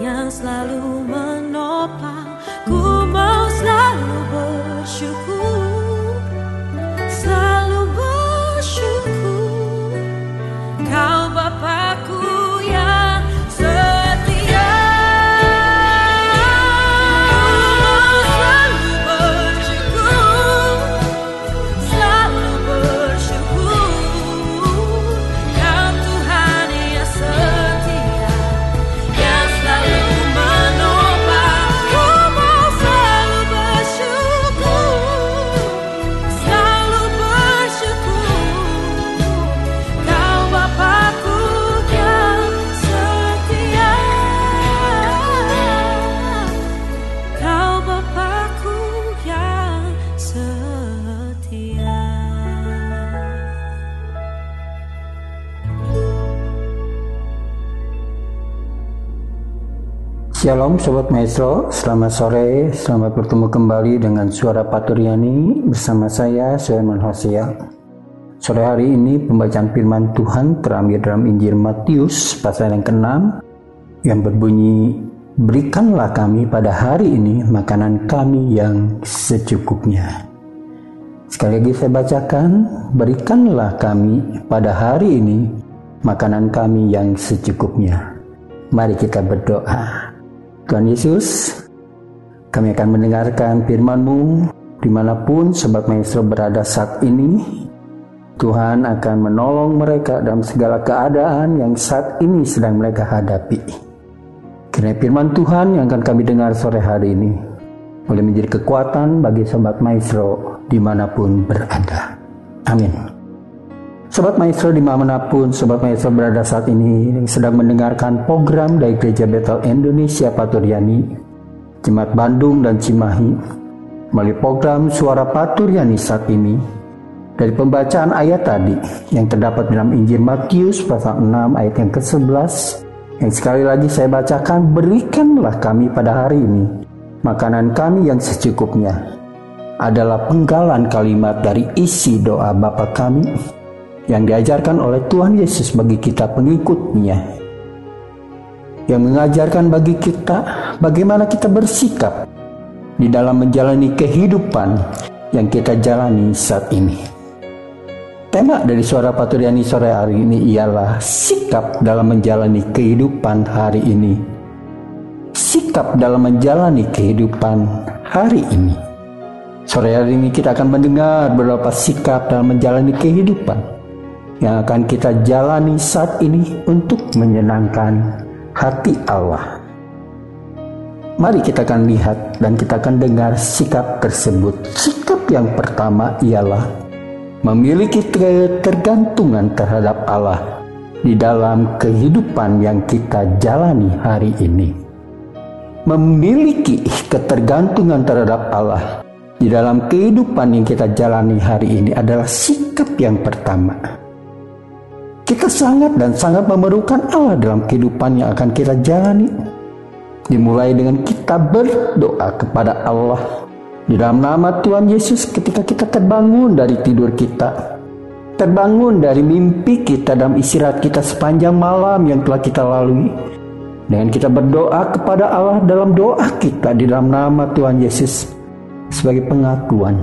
yang selalu menopang. Ku mau selalu bersyukur Selalu bersyukur. Kau Bapak Shalom Sobat Maestro, selamat sore, selamat bertemu kembali dengan Suara Paturyani bersama saya, Sulaiman Hosea. Sore hari ini pembacaan firman Tuhan terambil dalam Injil Matius pasal yang ke-6 yang berbunyi, Berikanlah kami pada hari ini makanan kami yang secukupnya. Sekali lagi saya bacakan, berikanlah kami pada hari ini makanan kami yang secukupnya. Mari kita berdoa. Tuhan Yesus, kami akan mendengarkan firman-Mu di mana pun Sobat Maestro berada saat ini. Tuhan akan menolong mereka dalam segala keadaan yang saat ini sedang mereka hadapi. Karena firman Tuhan yang akan kami dengar sore hari ini boleh menjadi kekuatan bagi Sobat Maestro di mana pun berada. Amin. Sobat Maestro di mana pun Sobat Maestro berada saat ini yang sedang mendengarkan program dari Gereja Betel Indonesia Paturyani, Jemaat Bandung dan Cimahi, melalui program Suara Paturyani saat ini, dari pembacaan ayat tadi yang terdapat dalam Injil Matius pasal 6 ayat yang ke-11, yang sekali lagi saya bacakan, berikanlah kami pada hari ini makanan kami yang secukupnya, adalah penggalan kalimat dari isi doa Bapa kami yang diajarkan oleh Tuhan Yesus bagi kita pengikutnya yang mengajarkan bagi kita bagaimana kita bersikap di dalam menjalani kehidupan yang kita jalani saat ini. Tema dari suara Paturiani sore hari ini ialah sikap dalam menjalani kehidupan hari ini. Sikap dalam menjalani kehidupan hari ini. Sore hari ini kita akan mendengar beberapa sikap dalam menjalani kehidupan yang akan kita jalani saat ini untuk menyenangkan hati Allah. Mari kita akan lihat dan kita akan dengar sikap tersebut. Sikap yang pertama ialah memiliki ketergantungan terhadap Allah di dalam kehidupan yang kita jalani hari ini. Memiliki ketergantungan terhadap Allah di dalam kehidupan yang kita jalani hari ini adalah sikap yang pertama. Kita sangat dan sangat memerlukan Allah dalam kehidupan yang akan kita jalani. Dimulai dengan kita berdoa kepada Allah di dalam nama Tuhan Yesus ketika kita terbangun dari tidur kita. Terbangun dari mimpi kita dalam istirahat kita sepanjang malam yang telah kita lalui. Dengan kita berdoa kepada Allah dalam doa kita di dalam nama Tuhan Yesus sebagai pengakuan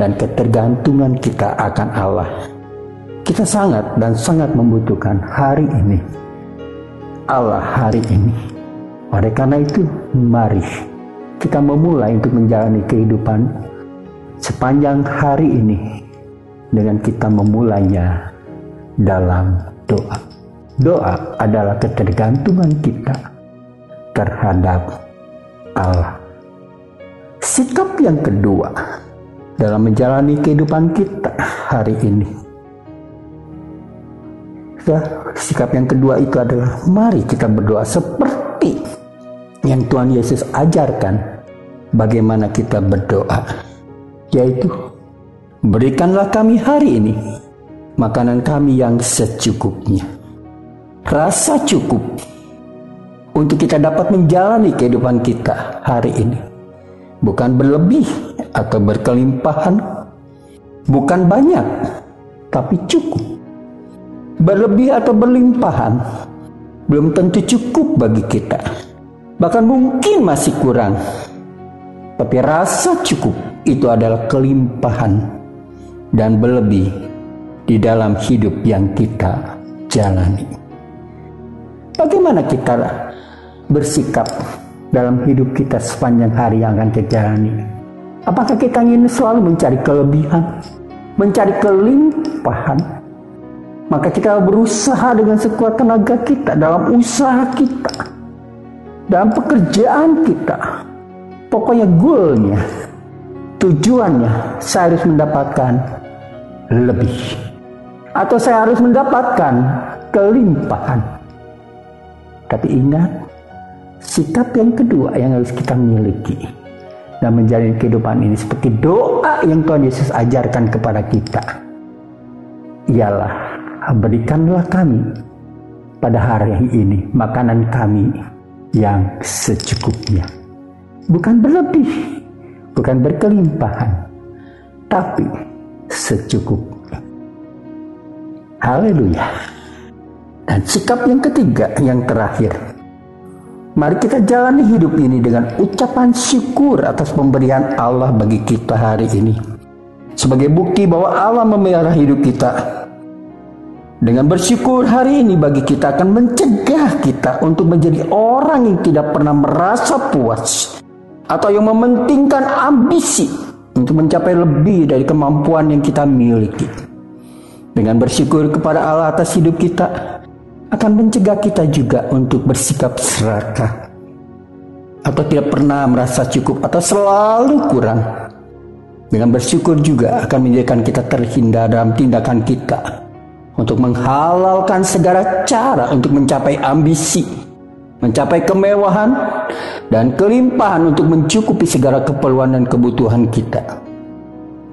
dan ketergantungan kita akan Allah. Kita sangat dan sangat membutuhkan hari ini. Allah hari ini. Oleh karena itu, mari kita memulai untuk menjalani kehidupan sepanjang hari ini dengan kita memulainya dalam doa. Doa adalah ketergantungan kita terhadap Allah. Sikap yang kedua dalam menjalani kehidupan kita hari ini. Ya, sikap yang kedua itu adalah mari kita berdoa seperti yang Tuhan Yesus ajarkan. Bagaimana kita berdoa? Yaitu berikanlah kami hari ini makanan kami yang secukupnya. Rasa cukup untuk kita dapat menjalani kehidupan kita hari ini. Bukan berlebih atau berkelimpahan, bukan banyak, tapi cukup. Berlebih atau berlimpahan belum tentu cukup bagi kita, bahkan mungkin masih kurang. Tapi rasa cukup itu adalah kelimpahan dan berlebih di dalam hidup yang kita jalani. Bagaimana kita bersikap dalam hidup kita sepanjang hari yang akan kita jalani. Apakah kita ingin selalu mencari kelebihan, mencari kelimpahan? Maka kita berusaha dengan sekuat tenaga kita dalam usaha kita, dalam pekerjaan kita. Pokoknya goalnya, tujuannya saya harus mendapatkan lebih. Atau saya harus mendapatkan kelimpahan. Tapi ingat, Sikap yang kedua yang harus kita miliki dan menjalani kehidupan ini seperti doa yang Tuhan Yesus ajarkan kepada kita ialah berikanlah kami pada hari ini makanan kami yang secukupnya bukan berlebih bukan berkelimpahan tapi secukupnya haleluya dan sikap yang ketiga yang terakhir Mari kita jalani hidup ini dengan ucapan syukur atas pemberian Allah bagi kita hari ini. Sebagai bukti bahwa Allah memelihara hidup kita. Dengan bersyukur hari ini bagi kita akan mencegah kita untuk menjadi orang yang tidak pernah merasa puas atau yang mementingkan ambisi untuk mencapai lebih dari kemampuan yang kita miliki. Dengan bersyukur kepada Allah atas hidup kita, akan mencegah kita juga untuk bersikap serakah atau tidak pernah merasa cukup atau selalu kurang. Dengan bersyukur juga akan menjadikan kita terhindar dalam tindakan kita untuk menghalalkan segala cara untuk mencapai ambisi, mencapai kemewahan dan kelimpahan untuk mencukupi segala keperluan dan kebutuhan kita.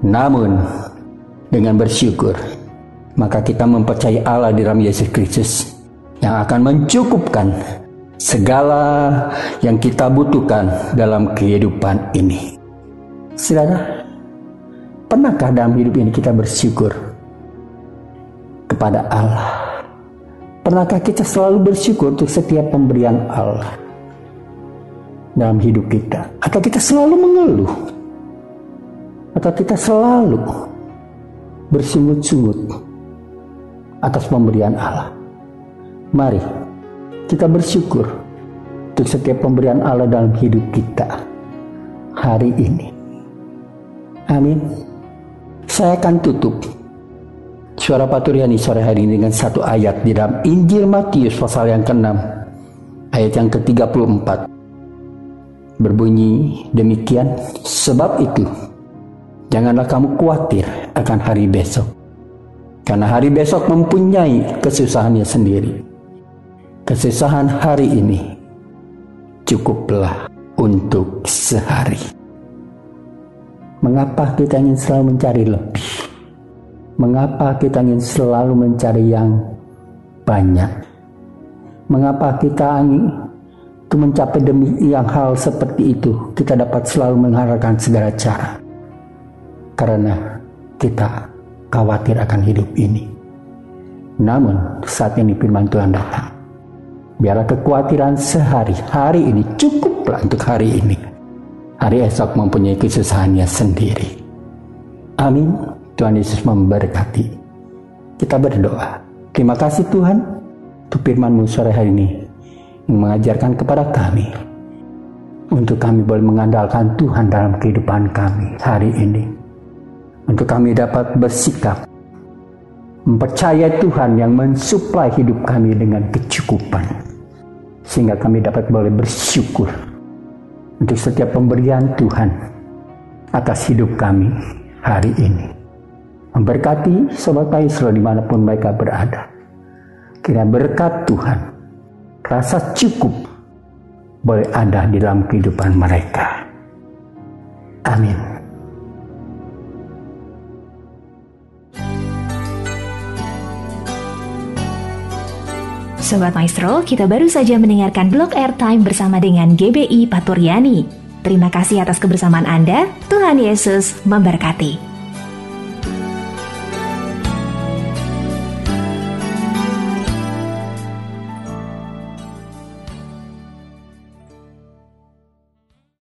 Namun, dengan bersyukur, maka kita mempercayai Allah di dalam Yesus Kristus yang akan mencukupkan segala yang kita butuhkan dalam kehidupan ini. Saudara, pernahkah dalam hidup ini kita bersyukur kepada Allah? Pernahkah kita selalu bersyukur untuk setiap pemberian Allah dalam hidup kita? Atau kita selalu mengeluh? Atau kita selalu bersungut-sungut atas pemberian Allah? Mari kita bersyukur untuk setiap pemberian Allah dalam hidup kita hari ini. Amin. Saya akan tutup suara Paturiani sore hari ini dengan satu ayat di dalam Injil Matius pasal yang ke-6 ayat yang ke-34 berbunyi demikian sebab itu janganlah kamu khawatir akan hari besok karena hari besok mempunyai kesusahannya sendiri kesusahan hari ini cukuplah untuk sehari. Mengapa kita ingin selalu mencari lebih? Mengapa kita ingin selalu mencari yang banyak? Mengapa kita ingin mencapai demi yang hal seperti itu kita dapat selalu mengharapkan segala cara? Karena kita khawatir akan hidup ini. Namun saat ini firman Tuhan datang Biarlah kekhawatiran sehari, hari ini cukuplah untuk hari ini. Hari esok mempunyai kesusahannya sendiri. Amin. Tuhan Yesus memberkati. Kita berdoa. Terima kasih Tuhan untuk firman-Mu sore hari ini yang mengajarkan kepada kami untuk kami boleh mengandalkan Tuhan dalam kehidupan kami hari ini. Untuk kami dapat bersikap mempercayai Tuhan yang mensuplai hidup kami dengan kecukupan. Sehingga kami dapat boleh bersyukur untuk setiap pemberian Tuhan atas hidup kami hari ini. Memberkati Sobat Paisro di mana pun mereka berada. Kira berkat Tuhan, rasa cukup boleh ada di dalam kehidupan mereka. Amin. Sobat Maestro, kita baru saja mendengarkan blog airtime bersama dengan GBI Paturyani. Terima kasih atas kebersamaan Anda. Tuhan Yesus memberkati.